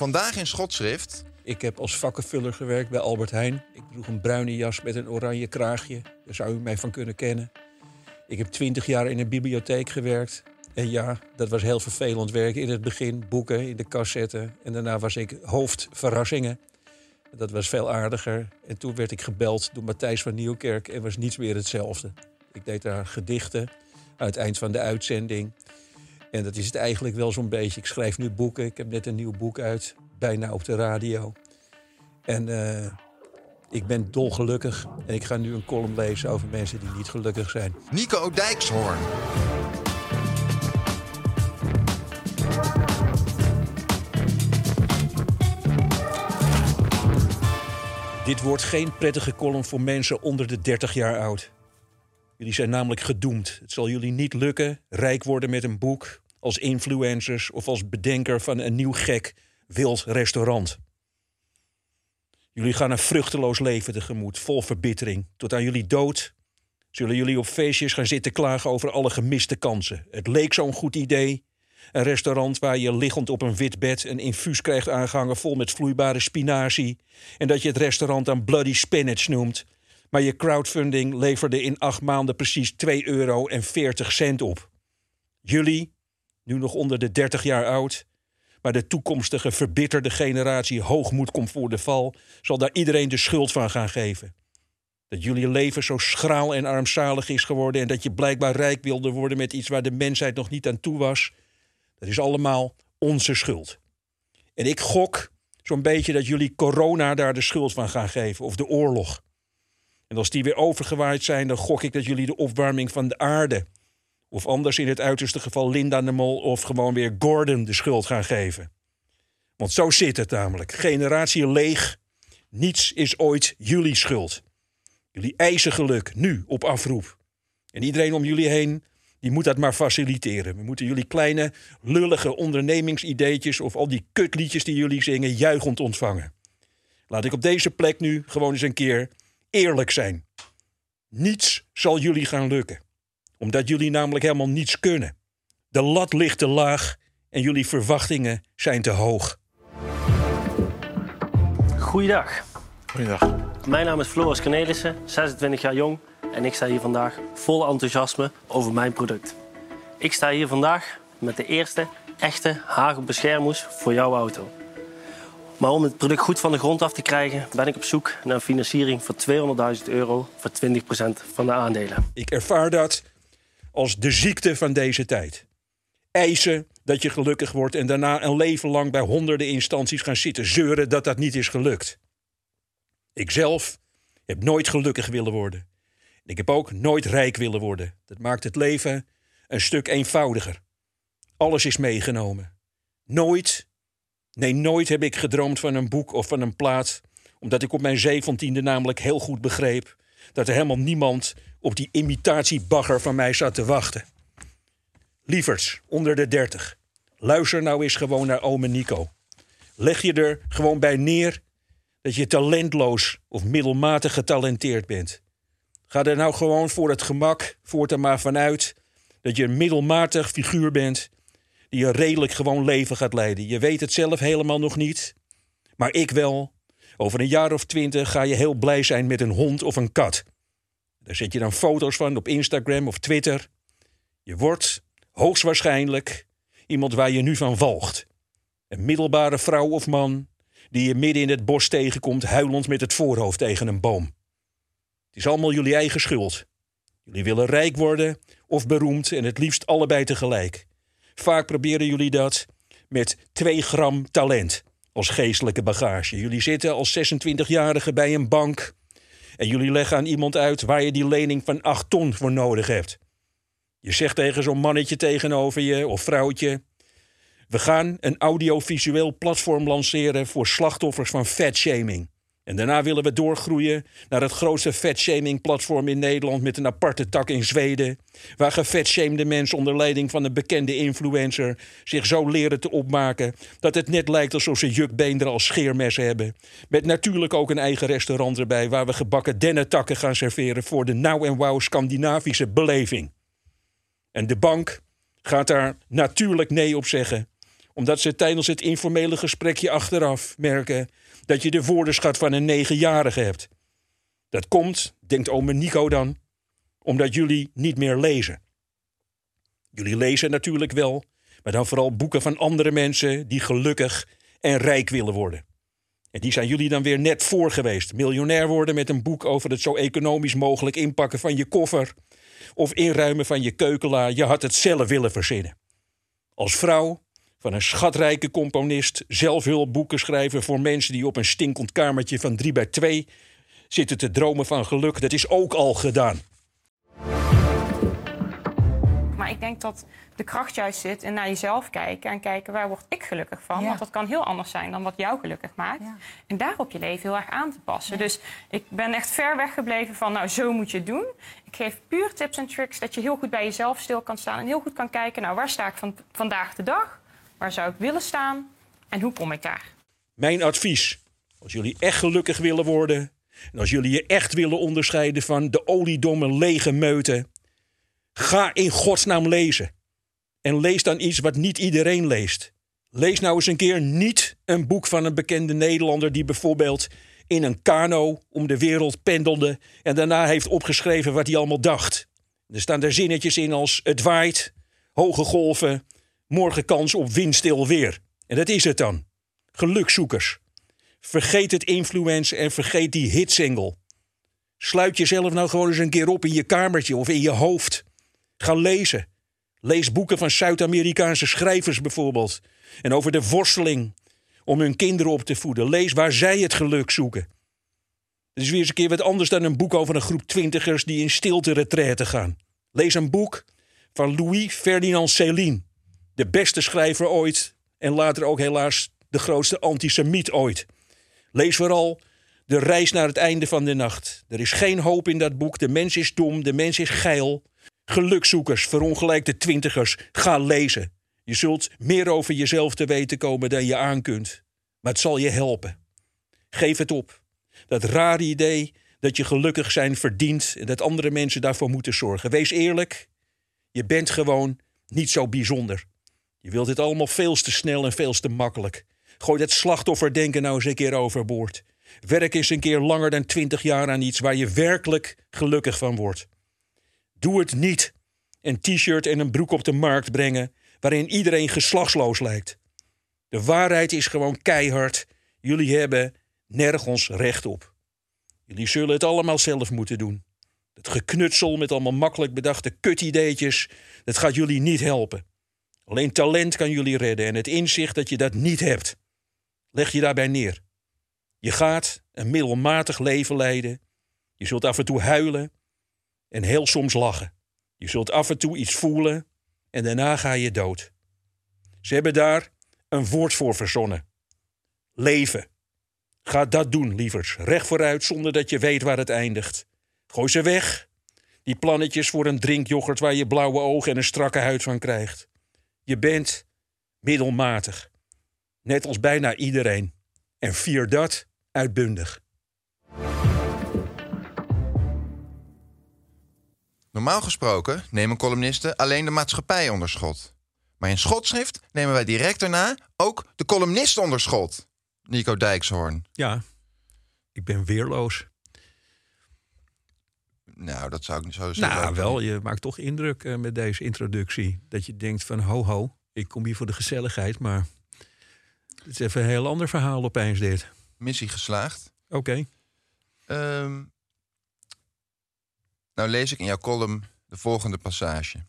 Vandaag in schotschrift. Ik heb als vakkenvuller gewerkt bij Albert Heijn. Ik droeg een bruine jas met een oranje kraagje. Daar zou u mij van kunnen kennen. Ik heb twintig jaar in een bibliotheek gewerkt. En ja, dat was heel vervelend werk. In het begin boeken in de kast zetten. En daarna was ik hoofdverrassingen. Dat was veel aardiger. En toen werd ik gebeld door Matthijs van Nieuwkerk en was niets meer hetzelfde. Ik deed daar gedichten aan het eind van de uitzending. En dat is het eigenlijk wel zo'n beetje. Ik schrijf nu boeken. Ik heb net een nieuw boek uit, bijna op de radio. En eh, ik ben dolgelukkig. En ik ga nu een column lezen over mensen die niet gelukkig zijn. Nico Dijkshoorn. Dit wordt geen prettige column voor mensen onder de 30 jaar oud. Jullie zijn namelijk gedoemd. Het zal jullie niet lukken rijk worden met een boek, als influencers of als bedenker van een nieuw gek wild restaurant. Jullie gaan een vruchteloos leven tegemoet, vol verbittering. Tot aan jullie dood zullen jullie op feestjes gaan zitten klagen over alle gemiste kansen. Het leek zo'n goed idee. Een restaurant waar je liggend op een wit bed een infuus krijgt aangehangen vol met vloeibare spinazie. En dat je het restaurant dan Bloody Spinach noemt. Maar je crowdfunding leverde in acht maanden precies 2 euro en 40 cent op. Jullie, nu nog onder de 30 jaar oud, maar de toekomstige verbitterde generatie hoogmoed komt voor de val, zal daar iedereen de schuld van gaan geven. Dat jullie leven zo schraal en armzalig is geworden en dat je blijkbaar rijk wilde worden met iets waar de mensheid nog niet aan toe was, dat is allemaal onze schuld. En ik gok zo'n beetje dat jullie corona daar de schuld van gaan geven of de oorlog. En als die weer overgewaaid zijn, dan gok ik dat jullie de opwarming van de aarde. Of anders in het uiterste geval Linda de Mol of gewoon weer Gordon de schuld gaan geven. Want zo zit het namelijk. Generatie leeg. Niets is ooit jullie schuld. Jullie eisen geluk, nu, op afroep. En iedereen om jullie heen, die moet dat maar faciliteren. We moeten jullie kleine, lullige ondernemingsideetjes... of al die kutliedjes die jullie zingen, juichend ontvangen. Laat ik op deze plek nu gewoon eens een keer eerlijk zijn. Niets zal jullie gaan lukken. Omdat jullie namelijk helemaal niets kunnen. De lat ligt te laag en jullie verwachtingen zijn te hoog. Goeiedag. Goeiedag. Mijn naam is Floris Cornelissen, 26 jaar jong. En ik sta hier vandaag vol enthousiasme over mijn product. Ik sta hier vandaag met de eerste echte hagelbeschermhoes voor jouw auto. Maar om het product goed van de grond af te krijgen, ben ik op zoek naar een financiering van 200.000 euro voor 20% van de aandelen. Ik ervaar dat als de ziekte van deze tijd. Eisen dat je gelukkig wordt en daarna een leven lang bij honderden instanties gaan zitten zeuren dat dat niet is gelukt. Ikzelf heb nooit gelukkig willen worden. Ik heb ook nooit rijk willen worden. Dat maakt het leven een stuk eenvoudiger. Alles is meegenomen. Nooit, nee, nooit heb ik gedroomd van een boek of van een plaat, omdat ik op mijn zeventiende namelijk heel goed begreep dat er helemaal niemand op die imitatiebagger van mij zat te wachten. Lieverds, onder de dertig, luister nou eens gewoon naar ome Nico. Leg je er gewoon bij neer dat je talentloos of middelmatig getalenteerd bent. Ga er nou gewoon voor het gemak voortaan maar vanuit dat je een middelmatig figuur bent die een redelijk gewoon leven gaat leiden. Je weet het zelf helemaal nog niet, maar ik wel. Over een jaar of twintig ga je heel blij zijn met een hond of een kat. Daar zet je dan foto's van op Instagram of Twitter. Je wordt hoogstwaarschijnlijk iemand waar je nu van walgt. Een middelbare vrouw of man die je midden in het bos tegenkomt, huilend met het voorhoofd tegen een boom. Het is allemaal jullie eigen schuld. Jullie willen rijk worden of beroemd en het liefst allebei tegelijk. Vaak proberen jullie dat met 2 gram talent als geestelijke bagage. Jullie zitten als 26-jarige bij een bank en jullie leggen aan iemand uit waar je die lening van 8 ton voor nodig hebt. Je zegt tegen zo'n mannetje tegenover je of vrouwtje: We gaan een audiovisueel platform lanceren voor slachtoffers van fatshaming. En daarna willen we doorgroeien naar het grootste fatshaming platform in Nederland met een aparte tak in Zweden. Waar gefatshamede mensen onder leiding van een bekende influencer zich zo leren te opmaken dat het net lijkt alsof ze jukbeenderen als scheermessen hebben. Met natuurlijk ook een eigen restaurant erbij waar we gebakken dennetakken gaan serveren voor de nou en wauw Scandinavische beleving. En de bank gaat daar natuurlijk nee op zeggen omdat ze tijdens het informele gesprekje achteraf merken dat je de woordenschat van een negenjarige hebt. Dat komt, denkt ome Nico dan, omdat jullie niet meer lezen. Jullie lezen natuurlijk wel, maar dan vooral boeken van andere mensen die gelukkig en rijk willen worden. En die zijn jullie dan weer net voor geweest. Miljonair worden met een boek over het zo economisch mogelijk inpakken van je koffer of inruimen van je keukenla. Je had het zelf willen verzinnen. Als vrouw van een schatrijke componist zelfhulpboeken schrijven voor mensen die op een stinkend kamertje van 3 bij 2 zitten te dromen van geluk. Dat is ook al gedaan. Maar ik denk dat de kracht juist zit in naar jezelf kijken en kijken waar word ik gelukkig van. Ja. Want dat kan heel anders zijn dan wat jou gelukkig maakt. Ja. En daarop je leven heel erg aan te passen. Dus ik ben echt ver weg gebleven van nou zo moet je het doen. Ik geef puur tips en tricks dat je heel goed bij jezelf stil kan staan en heel goed kan kijken nou waar sta ik van, vandaag de dag? Waar zou ik willen staan? En hoe kom ik daar? Mijn advies, als jullie echt gelukkig willen worden en als jullie je echt willen onderscheiden van de oliedomme lege meuten, ga in godsnaam lezen. En lees dan iets wat niet iedereen leest. Lees nou eens een keer niet een boek van een bekende Nederlander die bijvoorbeeld in een kano om de wereld pendelde en daarna heeft opgeschreven wat hij allemaal dacht. Er staan er zinnetjes in als het waait, hoge golven, morgen kans op windstil weer. En dat is het dan. Gelukzoekers. Vergeet het influence en vergeet die hitsingle. Sluit jezelf nou gewoon eens een keer op in je kamertje of in je hoofd. Ga lezen. Lees boeken van Zuid-Amerikaanse schrijvers bijvoorbeeld. En over de worsteling om hun kinderen op te voeden. Lees waar zij het geluk zoeken. Het is weer eens een keer wat anders dan een boek over een groep twintigers die in stilte retraite gaan. Lees een boek van Louis Ferdinand Céline. De beste schrijver ooit en later ook helaas de grootste antisemiet ooit. Lees vooral De reis naar het einde van de nacht. Er is geen hoop in dat boek. De mens is dom, de mens is geil. Gelukzoekers, verongelijkte twintigers, ga lezen. Je zult meer over jezelf te weten komen dan je aan kunt. Maar het zal je helpen. Geef het op. Dat rare idee dat je gelukkig zijn verdient en dat andere mensen daarvoor moeten zorgen. Wees eerlijk. Je bent gewoon niet zo bijzonder. Je wilt het allemaal veel te snel en veel te makkelijk. Gooi dat slachtofferdenken nou eens een keer overboord. Werk eens een keer langer dan twintig jaar aan iets waar je werkelijk gelukkig van wordt. Doe het niet een t-shirt en een broek op de markt brengen waarin iedereen geslachtsloos lijkt. De waarheid is gewoon keihard. Jullie hebben nergens recht op. Jullie zullen het allemaal zelf moeten doen. Het geknutsel met allemaal makkelijk bedachte kutideetjes, dat gaat jullie niet helpen. Alleen talent kan jullie redden en het inzicht dat je dat niet hebt. Leg je daarbij neer. Je gaat een middelmatig leven leiden. Je zult af en toe huilen en heel soms lachen. Je zult af en toe iets voelen en daarna ga je dood. Ze hebben daar een woord voor verzonnen. Leven. Ga dat doen, lievers. Recht vooruit zonder dat je weet waar het eindigt. Gooi ze weg. Die plannetjes voor een drinkyoghurt waar je blauwe ogen en een strakke huid van krijgt. Je bent middelmatig. Net als bijna iedereen. En vier dat uitbundig. Normaal gesproken nemen columnisten alleen de maatschappij onder schot. Maar in schotschrift nemen wij direct daarna ook de columnist onder schot. Nico Dijkshoorn. Ja, ik ben weerloos. Nou, dat zou ik niet zo Nou, zeggen. wel, je maakt toch indruk eh, met deze introductie. Dat je denkt van, ho ho, ik kom hier voor de gezelligheid, maar... Het is even een heel ander verhaal opeens dit. Missie geslaagd. Oké. Ehm, nou lees ik in jouw column de volgende passage.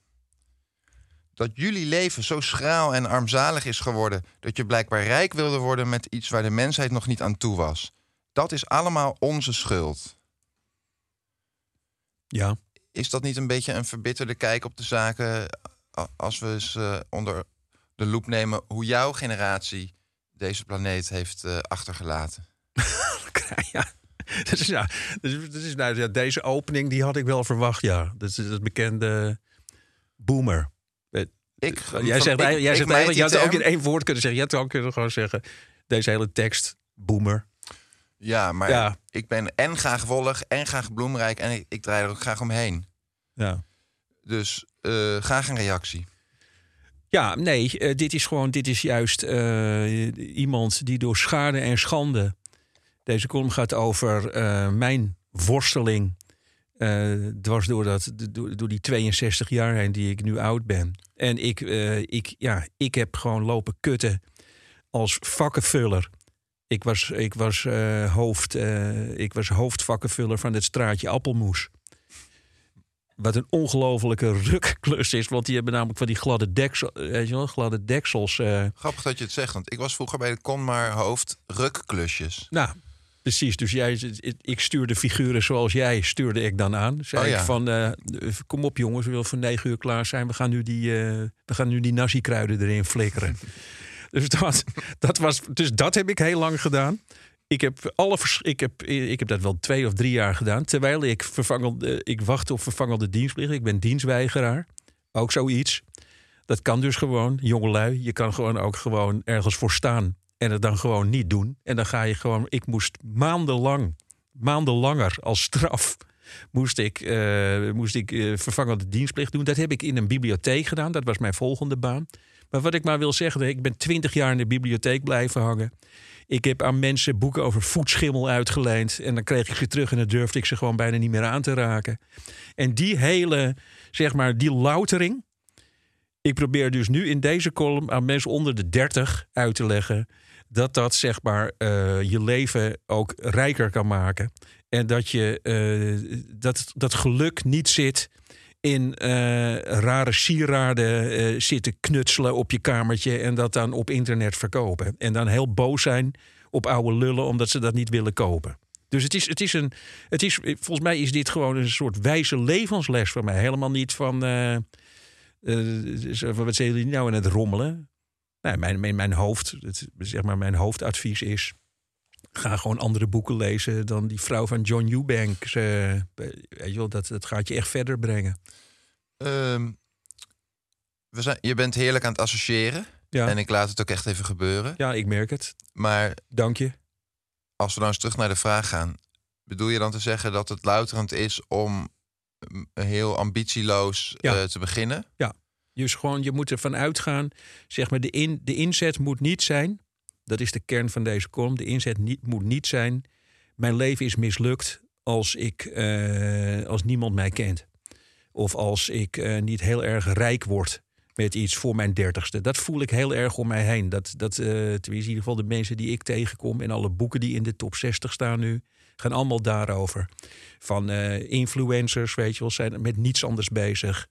Dat jullie leven zo schraal en armzalig is geworden... dat je blijkbaar rijk wilde worden met iets waar de mensheid nog niet aan toe was. Dat is allemaal onze schuld. Ja. Is dat niet een beetje een verbitterde kijk op de zaken... als we eens eh, onder de loep nemen hoe jouw generatie deze planeet heeft eh, achtergelaten? ja. Dat is, nou, dat is, dat is, nou, ja, deze opening die had ik wel verwacht, ja. Dat is het bekende boomer. Eh, Ik, jij zegt, ik- jij zegt die je had ook in één woord kunnen zeggen. Je had ook kunnen gewoon zeggen, deze hele tekst, boomer. Ja, maar Ja. ik ben en graag wollig en graag bloemrijk en ik, ik draai er ook graag omheen. Ja. Dus eh, graag een reactie. Ja, nee, eh, dit is gewoon, dit is juist eh, iemand die door schade en schande. Deze column gaat over mijn worsteling. dwars door, dat, door, door die 62 jaar heen die ik nu oud ben. En ik, ik, ja, ik heb gewoon lopen kutten als vakkenvuller. Ik was, ik was, eh, hoofd, eh, ik was hoofdvakkenvuller van het straatje Appelmoes. Wat een ongelofelijke rukklus is. Want die hebben namelijk van die gladde, deksel, weet je wel, gladde deksels. eh, Grappig dat je het zegt, want ik was vroeger bij de Conmar hoofd rukklusjes. nou, precies. Dus jij, ik stuurde figuren zoals jij, stuurde ik dan aan. Zei Oh ja. ik van, kom op jongens, we willen voor negen uur klaar zijn. We gaan nu die, eh, we gaan nu die nasi-kruiden erin flikkeren. dus, dat, dat was, dus dat heb ik heel lang gedaan. Ik heb, alle ik, heb, ik heb dat wel twee of drie jaar gedaan. Terwijl ik, vervangelde, ik wachtte op vervangende dienstplicht. Ik ben dienstweigeraar. Ook zoiets. Dat kan dus gewoon, jongelui. Je kan gewoon ook gewoon ergens voor staan. En het dan gewoon niet doen. En dan ga je gewoon... Ik moest maandenlang, maanden langer als straf... moest ik, eh, moest ik eh, vervangende dienstplicht doen. Dat heb ik in een bibliotheek gedaan. Dat was mijn volgende baan. Maar wat ik maar wil zeggen... ik ben twintig jaar in de bibliotheek blijven hangen. Ik heb aan mensen boeken over voetschimmel uitgeleend. En dan kreeg ik ze terug en dan durfde ik ze gewoon bijna niet meer aan te raken. En die hele, zeg maar, die loutering... Ik probeer dus nu in deze column aan mensen onder de 30 uit te leggen dat dat zeg maar eh, je leven ook rijker kan maken. En dat je eh, dat, dat geluk niet zit in eh, rare sieraden eh, zitten knutselen op je kamertje en dat dan op internet verkopen. En dan heel boos zijn op oude lullen omdat ze dat niet willen kopen. Dus het is, het is een. Het is, volgens mij is dit gewoon een soort wijze levensles voor mij. Helemaal niet van. eh, wat zijn jullie nou aan het rommelen? Nou, mijn, mijn, mijn, hoofd, zeg maar, mijn hoofdadvies is... ga gewoon andere boeken lezen dan die vrouw van John Eubanks. eh, weet je wel, dat, dat gaat je echt verder brengen. Ehm, we zijn, je bent heerlijk aan het associëren. Ja, En ik laat het ook echt even gebeuren. ja ik merk het. Maar Dank je. als we nou eens terug naar de vraag gaan... bedoel je dan te zeggen dat het louterend is om mm, heel ambitieloos Ja. eh, te beginnen? Dus gewoon, je moet ervan uitgaan. Zeg maar, de, in, de inzet moet niet zijn. Dat is de kern van deze column. De inzet niet, moet niet zijn. Mijn leven is mislukt als, ik, eh, als niemand mij kent. Of als ik eh, niet heel erg rijk word met iets voor mijn dertigste. Dat voel ik heel erg om mij heen. Dat, dat, tenminste, in ieder geval de mensen die ik tegenkom... en alle boeken die in de top 60 staan nu... gaan allemaal daarover. Van influencers, weet je wel, zijn met niets anders bezig.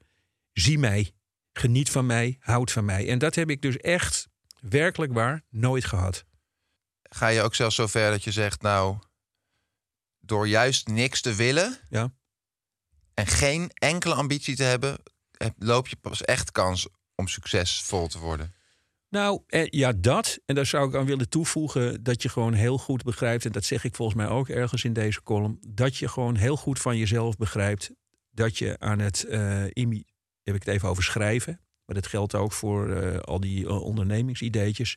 Zie mij, geniet van mij, houd van mij. En dat heb ik dus echt, werkelijk waar, nooit gehad. Ga je ook zelfs zo ver dat je zegt... nou, door juist niks te willen... Ja. en geen enkele ambitie te hebben... heb- loop je pas echt kans om succesvol te worden. Nou, eh, ja, dat. En daar zou ik aan willen toevoegen dat je gewoon heel goed begrijpt, en dat zeg ik volgens mij ook ergens in deze column, dat je gewoon heel goed van jezelf begrijpt dat je aan het, imi- heb ik het even over schrijven, maar dat geldt ook voor eh, al die eh, ondernemingsideetjes,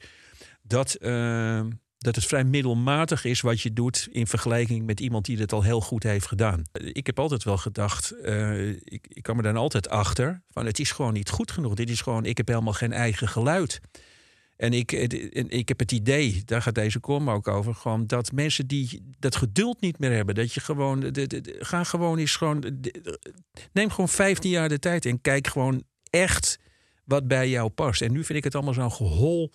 dat, eh, dat het vrij middelmatig is wat je doet in vergelijking met iemand die het al heel goed heeft gedaan. Ik heb altijd wel gedacht, eh, ik, ik me dan altijd achter, van het is gewoon niet goed genoeg. Dit is gewoon, ik heb helemaal geen eigen geluid. En ik, ik heb het idee, daar gaat deze kom ook over, gewoon dat mensen die dat geduld niet meer hebben, dat je gewoon, de, de, de- ga gewoon eens gewoon, neem gewoon 15 jaar de tijd en kijk gewoon echt wat bij jou past. En nu vind ik het allemaal zo'n gehol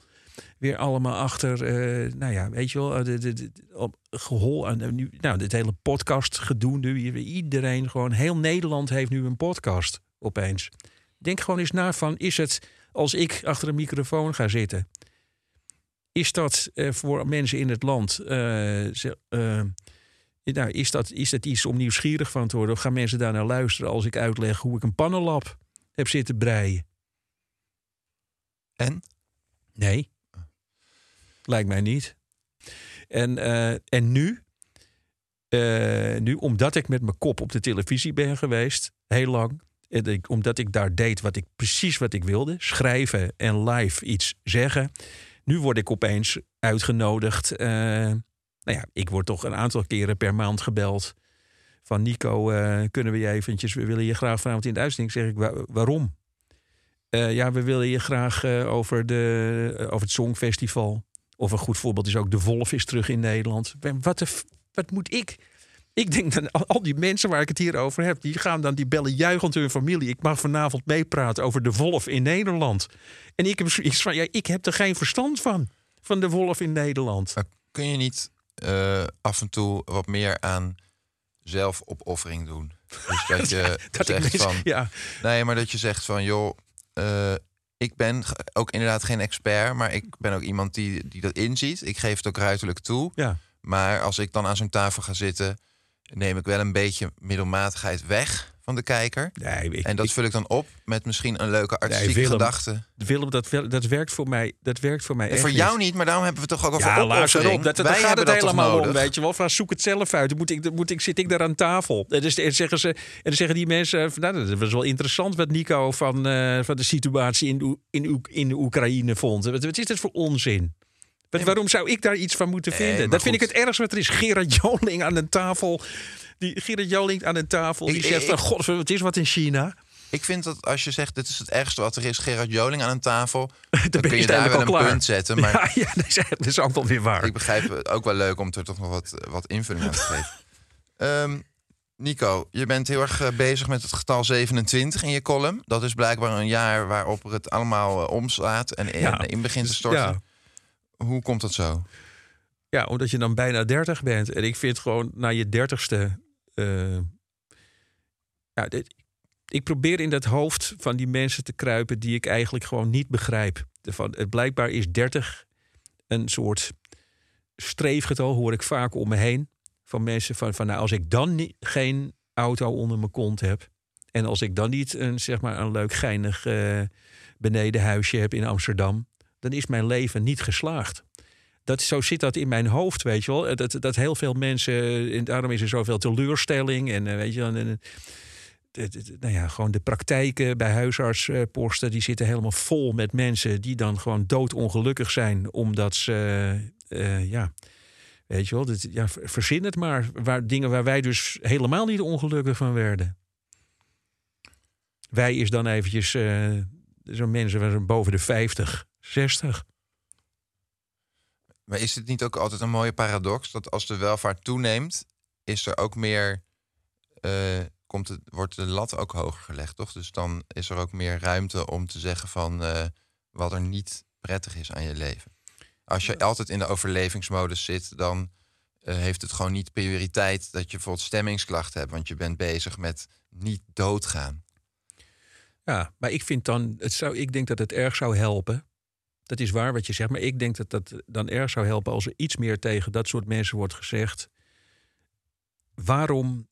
weer allemaal achter, eh, nou ja, weet je wel, eh, gehol aan, nu, nou, dit hele podcast gedoe nu, iedereen gewoon, heel Nederland heeft nu een podcast opeens. Denk gewoon eens na van, is het als ik achter een microfoon ga zitten, is dat eh, voor mensen in het land, eh, eh, nou, is, dat, is dat iets om nieuwsgierig van te worden? Of gaan mensen daar naar luisteren als ik uitleg hoe ik een pannenlap heb zitten breien? En? Nee. Lijkt mij niet. En, eh, en nu, eh, nu, omdat ik met mijn kop op de televisie ben geweest, heel lang. En omdat ik daar deed wat ik precies wat ik wilde, schrijven en live iets zeggen. Nu word ik opeens uitgenodigd. eh, nou ja, ik word toch een aantal keren per maand gebeld. Van Nico, kunnen we je eventjes, we willen je graag vanavond in de uitzending. Zeg ik, "Wa- waarom? Eh, ja, we willen je graag eh, over, de, eh, over het Songfestival. Of een goed voorbeeld is ook De Wolf is terug in Nederland. Wat, de, wat moet ik? Ik denk dat al, die mensen waar ik het hier over heb, die gaan dan die bellen juichend hun familie. Ik mag vanavond meepraten over De Wolf in Nederland. En ik heb zoiets van, ja, ik heb er geen verstand van. Van De Wolf in Nederland. Maar kun je niet af en toe wat meer aan zelfopoffering doen? Dus dat je Dat zegt mensen- van... ja, Nee, maar dat je zegt van, joh, eh, ik ben ook inderdaad geen expert, maar ik ben ook iemand die, die dat inziet. Ik geef het ook ruiterlijk toe. ja. Maar als ik dan aan zo'n tafel ga zitten, neem ik wel een beetje middelmatigheid weg van de kijker. Nee, ik, En dat ik- vul ik dan op met misschien een leuke artistieke Willem, gedachte. Willem, dat, wel- dat werkt voor mij. Dat werkt voor mij En voor jou niet, maar daarom hebben we toch ook over Ja, luister op. Dat, dat, Wij gaat hebben het dat helemaal om, weet je wel. Van, zoek het zelf uit. Dan, moet ik, dan, moet ik, zit ik daar aan tafel. En dan zeggen, ze, en dan zeggen die mensen... Van, nou, dat was wel interessant wat Nico van, eh, van de situatie in, in, Oe- in de Oekraïne vond. Wat, wat is dat voor onzin? Waarom zou ik daar iets van moeten vinden? dat vind ik het ergste wat er is. Gerard Joling aan een tafel... Die Gerard Joling aan een tafel die Ik- zegt ik- van... God, wat is wat in China? Ik vind dat als je zegt, dit is het ergste wat er is, Gerard Joling aan een tafel, Dan dan kun je daar wel een klaar. punt zetten. Maar Ja, ja dat, is, dat is ook wel weer waar. ik begrijp het ook wel leuk om er toch nog wat, wat invulling aan te geven. Ehm, Nico, je bent heel erg eh, bezig met het getal 27 in je column. Dat is blijkbaar een jaar waarop het allemaal eh, omslaat en in, Ja, in begint te dus, storten. ja. Hoe komt dat zo? Ja, omdat je dan bijna 30 bent. En ik vind gewoon na je dertigste. eh ja, ik probeer in dat hoofd van die mensen te kruipen die ik eigenlijk gewoon niet begrijp. Van, het blijkbaar is 30 een soort streefgetal, hoor ik vaak om me heen. Van mensen van, van nou, als ik dan niet, geen auto onder mijn kont heb. En als ik dan niet een, zeg maar, een leuk geinig eh, benedenhuisje heb in Amsterdam. Dan is mijn leven niet geslaagd dat, zo zit dat in mijn hoofd, weet je wel. Dat, dat heel veel mensen, en daarom is er zoveel teleurstelling. En eh, weet je en, nou ja, gewoon de praktijken bij huisartsposten, die zitten helemaal vol met mensen die dan gewoon doodongelukkig zijn, omdat ze, eh, ja, weet je wel, dit, ja, ver- verzin het maar. Waar, dingen waar wij dus helemaal niet ongelukkig van werden. Wij is dan eventjes, eh, zo'n mensen waren boven de 50, 60. Maar is het niet ook altijd een mooie paradox dat als de welvaart toeneemt, is er ook meer, eh, komt het, wordt de lat ook hoger gelegd, toch? Dus dan is er ook meer ruimte om te zeggen van eh, wat er niet prettig is aan je leven. Als je altijd in de overlevingsmodus zit, dan eh, heeft het gewoon niet prioriteit dat je bijvoorbeeld stemmingsklachten hebt, want je bent bezig met niet doodgaan. Ja, maar ik vind dan, het zou, ik denk dat het erg zou helpen. Dat is waar wat je zegt, maar ik denk dat dat dan erg zou helpen als er iets meer tegen dat soort mensen wordt gezegd. Waarom.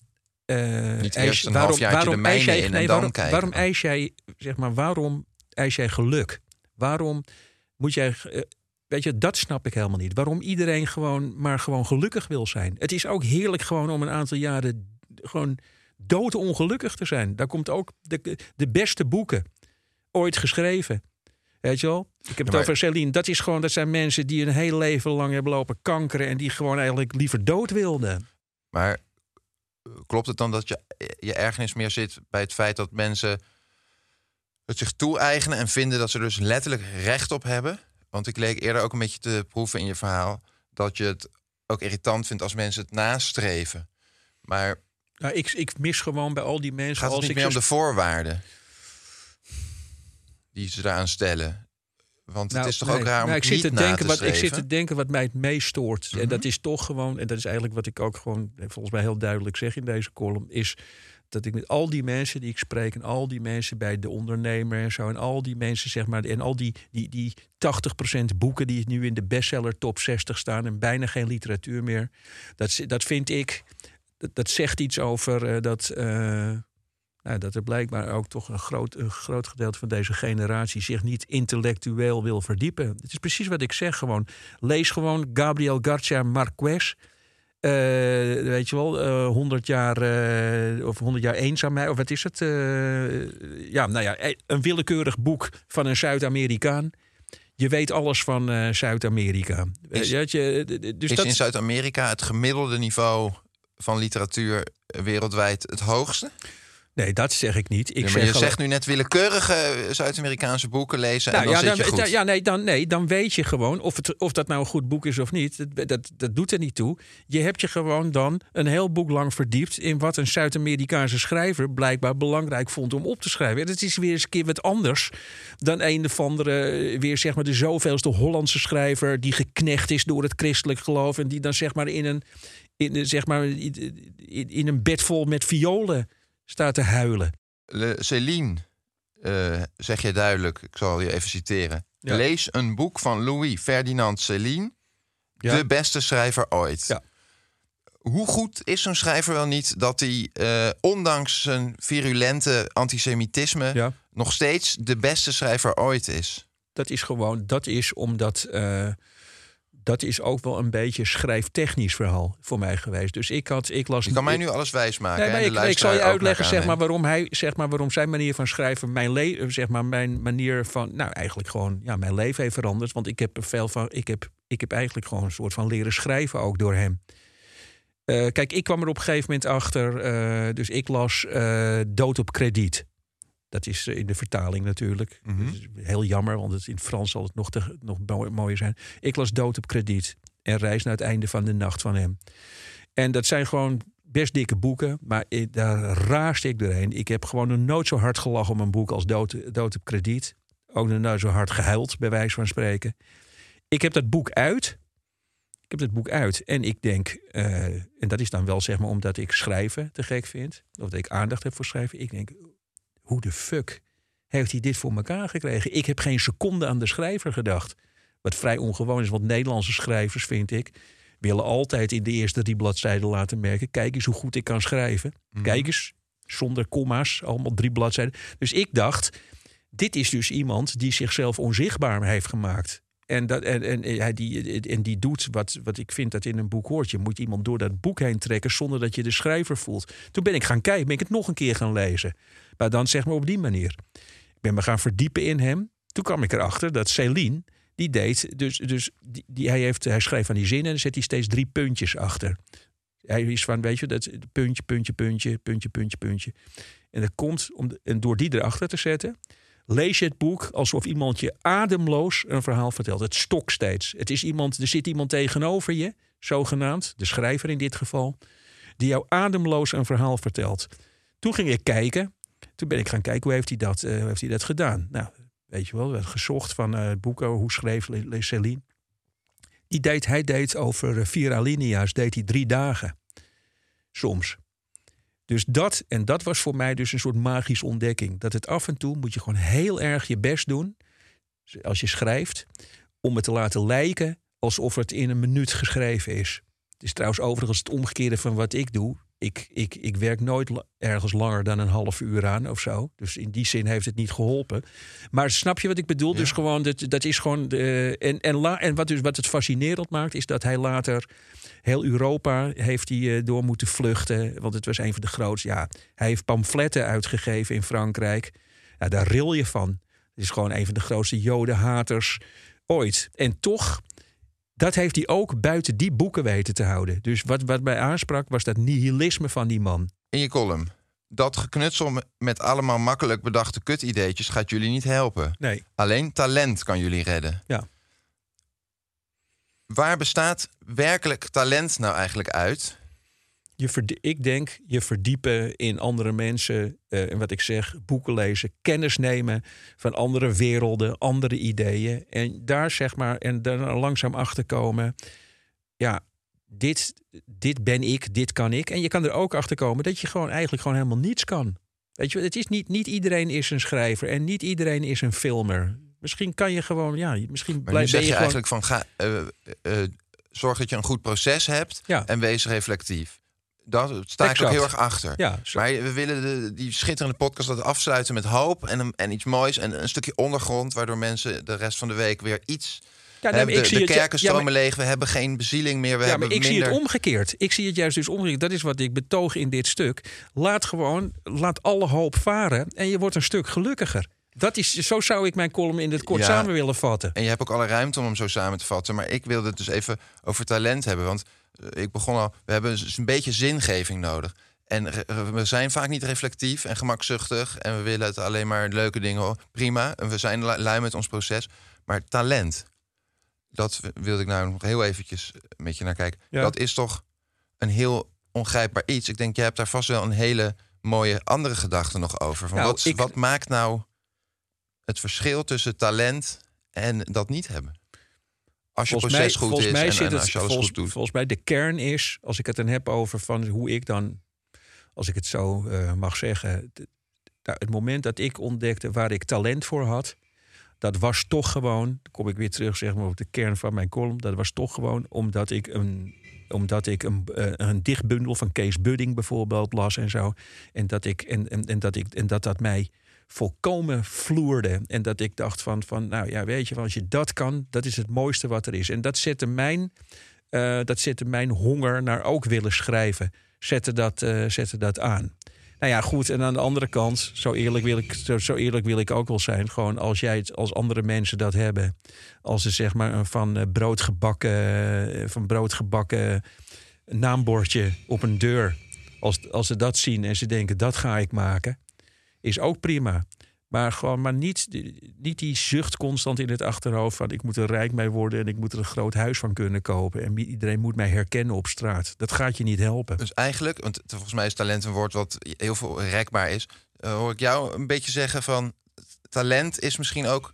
eh, Niet eis- een waarom, waarom de jij, in nee, waarom, waarom eis jij, zeg maar, waarom eis jij geluk? Waarom moet jij, eh, weet je, dat snap ik helemaal niet. Waarom iedereen gewoon maar gewoon gelukkig wil zijn. Het is ook heerlijk gewoon om een aantal jaren gewoon doodongelukkig te zijn. Daar komt ook de, de beste boeken ooit geschreven. Weet je wel? Ik heb het maar- over Celine. Dat, is gewoon, dat zijn mensen die een heel leven lang hebben lopen kankeren... en die gewoon eigenlijk liever dood wilden. Maar eh, klopt het dan dat je, je ergernis meer zit bij het feit dat mensen het zich toe-eigenen en vinden dat ze dus letterlijk recht op hebben? Want ik leek eerder ook een beetje te proeven in je verhaal... dat je het ook irritant vindt als mensen het nastreven. Maar Nou, ik, ik mis gewoon bij al die mensen... gaat het als niet ik meer om de voorwaarden die ze daaraan stellen? Want het Nou, is toch nee. ook raar om Nou, ik zit te na denken te wat Ik zit te denken wat mij het meest stoort. En Mhm. dat is toch gewoon... En dat is eigenlijk wat ik ook gewoon eh, volgens mij heel duidelijk zeg in deze column... is dat ik met al die mensen die ik spreek... en al die mensen bij de ondernemer en zo... en al die mensen, zeg maar... en al die, die, die 80% boeken die nu in de bestseller top 60 staan... en bijna geen literatuur meer... dat, dat vind ik... Dat, dat zegt iets over eh, dat... eh, nou, dat er blijkbaar ook toch een groot, een groot gedeelte van deze generatie zich niet intellectueel wil verdiepen. Het is precies wat ik zeg gewoon. Lees gewoon Gabriel Garcia Marquez. Eh, weet je wel, eh 100 jaar eh, of 100 jaar eenzaamheid, of wat is het? Eh, ja, nou ja, een willekeurig boek van een Zuid-Amerikaan. Je weet alles van eh, Zuid-Amerika. Is- je, dus is dat, in Zuid-Amerika het gemiddelde niveau van literatuur wereldwijd het hoogste? Nee, dat zeg ik niet. Ik Ja, maar zeg je zegt nu net willekeurige Zuid-Amerikaanse boeken lezen en Nou, dan ja, zit je dan, goed. ja, nee, dan, nee, dan weet je gewoon of, het, of dat nou een goed boek is of niet. Dat, dat, dat doet er niet toe. Je hebt je gewoon dan een heel boek lang verdiept in wat een Zuid-Amerikaanse schrijver blijkbaar belangrijk vond om op te schrijven. En dat is weer eens een keer wat anders dan een of andere, weer zeg maar de zoveelste Hollandse schrijver die geknecht is door het christelijk geloof en die dan zeg maar in een, in, zeg maar, in, in een bed vol met violen staat te huilen. Le- Céline, eh, zeg je duidelijk, ik zal je even citeren. Ja. Lees een boek van Louis Ferdinand Céline, Ja. de beste schrijver ooit. Ja. Hoe goed is zo'n schrijver wel niet dat hij, eh, ondanks zijn virulente antisemitisme, nog steeds de beste schrijver ooit is? Dat is gewoon, dat is omdat. eh, dat is ook wel een beetje schrijftechnisch verhaal voor mij geweest. Dus ik had, ik las. Je kan mij nu alles wijsmaken. Nee, hè, maar de ik, ik zal je uitleggen zeg maar, waarom hij, zeg maar, waarom zijn manier van schrijven, mijn, le zeg maar, mijn manier van, nou eigenlijk gewoon, ja, mijn leven heeft veranderd. Want ik heb er veel van, ik heb, ik heb eigenlijk gewoon een soort van leren schrijven ook door hem. Eh, kijk, ik kwam er op een gegeven moment achter, eh, dus ik las eh, Dood op krediet. Dat is eh, in de vertaling natuurlijk. Dat is heel jammer, want het, in het Frans zal het nog, te, nog mooi- mooier zijn. Ik las Dood op krediet en Reis naar het einde van de nacht van hem. En dat zijn gewoon best dikke boeken, maar ik, daar raasde ik doorheen. Ik heb gewoon nog nooit zo hard gelachen om een boek als Dood, Dood op krediet. Ook nog nooit zo hard gehuild, bij wijze van spreken. Ik heb dat boek uit. Ik heb dat boek uit en ik denk, eh, en dat is dan wel zeg maar omdat ik schrijven te gek vind, of dat ik aandacht heb voor schrijven. Ik denk, hoe de fuck heeft hij dit voor elkaar gekregen? Ik heb geen seconde aan de schrijver gedacht. Wat vrij ongewoon is, want Nederlandse schrijvers, vind ik, willen altijd in de eerste drie bladzijden laten merken: kijk eens hoe goed ik kan schrijven. Mhm. Kijk eens, zonder komma's, allemaal drie bladzijden. Dus ik dacht, dit is dus iemand die zichzelf onzichtbaar heeft gemaakt. En, dat, en, en, hij die, en die doet wat, wat ik vind dat in een boek hoort. Je moet iemand door dat boek heen trekken zonder dat je de schrijver voelt. Toen ben ik gaan kijken, ben ik het nog een keer gaan lezen. Maar dan zeg maar op die manier. Ik ben me gaan verdiepen in hem. Toen kwam ik erachter dat Céline, die deed, dus, dus die, hij, heeft, hij schreef van die zinnen en dan zet hij steeds drie puntjes achter. Hij is van, weet je, dat puntje, puntje, puntje, puntje, puntje, puntje. En dat komt, om en door die erachter te zetten, lees je het boek alsof iemand je ademloos een verhaal vertelt. Het stokt steeds. Het is iemand, er zit iemand tegenover je, zogenaamd, de schrijver in dit geval, die jou ademloos een verhaal vertelt. Toen ging ik kijken. Toen ben ik gaan kijken hoe heeft hij dat, eh, heeft hij dat gedaan. Nou, weet je wel, werd gezocht van eh boeken, hoe schreef Le- Céline. Die deed, hij deed over eh, vier alinea's, deed hij drie dagen. Soms. Dus dat, en dat was voor mij dus een soort magische ontdekking. Dat het af en toe moet je gewoon heel erg je best doen, als je schrijft, om het te laten lijken alsof het in een minuut geschreven is. Het is trouwens overigens het omgekeerde van wat ik doe. Ik, ik, ik werk nooit ergens langer dan een half uur aan of zo. Dus in die zin heeft het niet geholpen. Maar snap je wat ik bedoel? Ja. Dus gewoon, dat, dat is gewoon. De, en en, la, en wat, dus, wat het fascinerend maakt, is dat hij later heel Europa heeft hij, eh, door moeten vluchten. Want het was een van de grootste. Ja, hij heeft pamfletten uitgegeven in Frankrijk. Ja, daar ril je van. Het is gewoon een van de grootste jodenhaters ooit. En toch, dat heeft hij ook buiten die boeken weten te houden. Dus wat, wat mij aansprak, was dat nihilisme van die man. In je column. Dat geknutsel me- met allemaal makkelijk bedachte kutideetjes gaat jullie niet helpen. Nee. Alleen talent kan jullie redden. Ja. Waar bestaat werkelijk talent nou eigenlijk uit? Je ik denk je verdiepen in andere mensen. eh, en wat ik zeg, boeken lezen, kennis nemen van andere werelden, andere ideeën. En daar zeg maar, en daar langzaam achter komen. Ja, dit, dit ben ik, dit kan ik. En je kan er ook achter komen dat je gewoon eigenlijk gewoon helemaal niets kan. Weet je, het is niet, niet iedereen is een schrijver en niet iedereen is een filmer. Misschien kan je gewoon, ja, misschien Maar blijf zeg je, je gewoon. eigenlijk van ga, eh, eh, zorg dat je een goed proces hebt Ja. en wees reflectief. Daar sta ik ook heel erg achter. Ja, Maar we willen de, die schitterende podcast dat afsluiten met hoop en, en iets moois en een stukje ondergrond, waardoor mensen de rest van de week weer iets. Ja, nee, hebben. de ik zie de het- kerken ja, maar- stromen leeg, we hebben geen bezieling meer. We Ja, hebben maar ik zie het omgekeerd. Ik zie het juist dus omgekeerd. Dat is wat ik betoog in dit stuk. Laat gewoon, laat alle hoop varen en je wordt een stuk gelukkiger. Dat is, zo zou ik mijn column in het kort Ja. samen willen vatten. En je hebt ook alle ruimte om hem zo samen te vatten. Maar ik wilde het dus even over talent hebben. Want eh, ik begon al, we hebben dus een beetje zingeving nodig. En we zijn vaak niet reflectief en gemakzuchtig. En we willen het alleen maar leuke dingen. Prima. En we zijn lu- lui met ons proces. Maar talent, dat wilde ik nou nog heel eventjes met je naar kijken. Ja. Dat is toch een heel ongrijpbaar iets. Ik denk, jij hebt daar vast wel een hele mooie andere gedachte nog over. Van Nou, wat, ik- wat maakt nou het verschil tussen talent en dat niet hebben? Als je Volgens proces mij, goed volgens is mij en, zit en het, als je alles volgens, goed doet. volgens mij de kern is, als ik het dan heb over van hoe ik dan, als ik het zo eh, mag zeggen, nou, het moment dat ik ontdekte waar ik talent voor had, dat was toch gewoon, dan kom ik weer terug zeg maar op de kern van mijn column, dat was toch gewoon omdat ik een, omdat ik een, eh, een dichtbundel van Kees Budding bijvoorbeeld las en zo, en dat ik en, en, en dat ik en dat dat mij volkomen vloerde. En dat ik dacht van, van nou ja, weet je, als je dat kan, dat is het mooiste wat er is. En dat zette mijn, eh, dat zette mijn honger naar ook willen schrijven, zette dat, eh, zette dat aan. Nou ja, goed. En aan de andere kant, zo eerlijk wil ik, zo, eerlijk wil ik ook wel zijn. Gewoon als jij het, als andere mensen dat hebben, als ze zeg maar van eh, broodgebakken, van broodgebakken naambordje op een deur, als, als ze dat zien en ze denken dat ga ik maken, is ook prima. Maar gewoon, maar niet, niet die zucht constant in het achterhoofd van ik moet er rijk mee worden en ik moet er een groot huis van kunnen kopen en iedereen moet mij herkennen op straat. Dat gaat je niet helpen. Dus eigenlijk, want volgens mij is talent een woord wat heel veel rekbaar is. eh, hoor ik jou een beetje zeggen van talent is misschien ook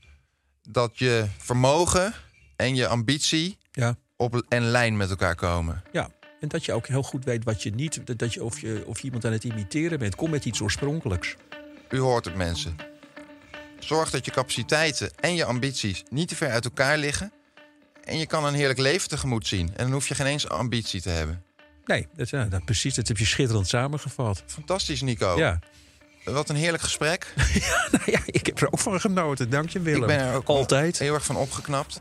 dat je vermogen en je ambitie Ja. op en lijn met elkaar komen. Ja, en dat je ook heel goed weet wat je niet, dat- dat je, of, je, of je iemand aan het imiteren bent. Kom met iets oorspronkelijks. U hoort het mensen. Zorg dat je capaciteiten en je ambities niet te ver uit elkaar liggen. En je kan een heerlijk leven tegemoet zien. En dan hoef je geen eens ambitie te hebben. Nee, dat, ja, dat, precies, dat heb je schitterend samengevat. Fantastisch, Nico. Ja. Wat een heerlijk gesprek. Nou ja, ik heb er ook van genoten. Dank je, Willem. Ik ben er ook Altijd. heel erg van opgeknapt.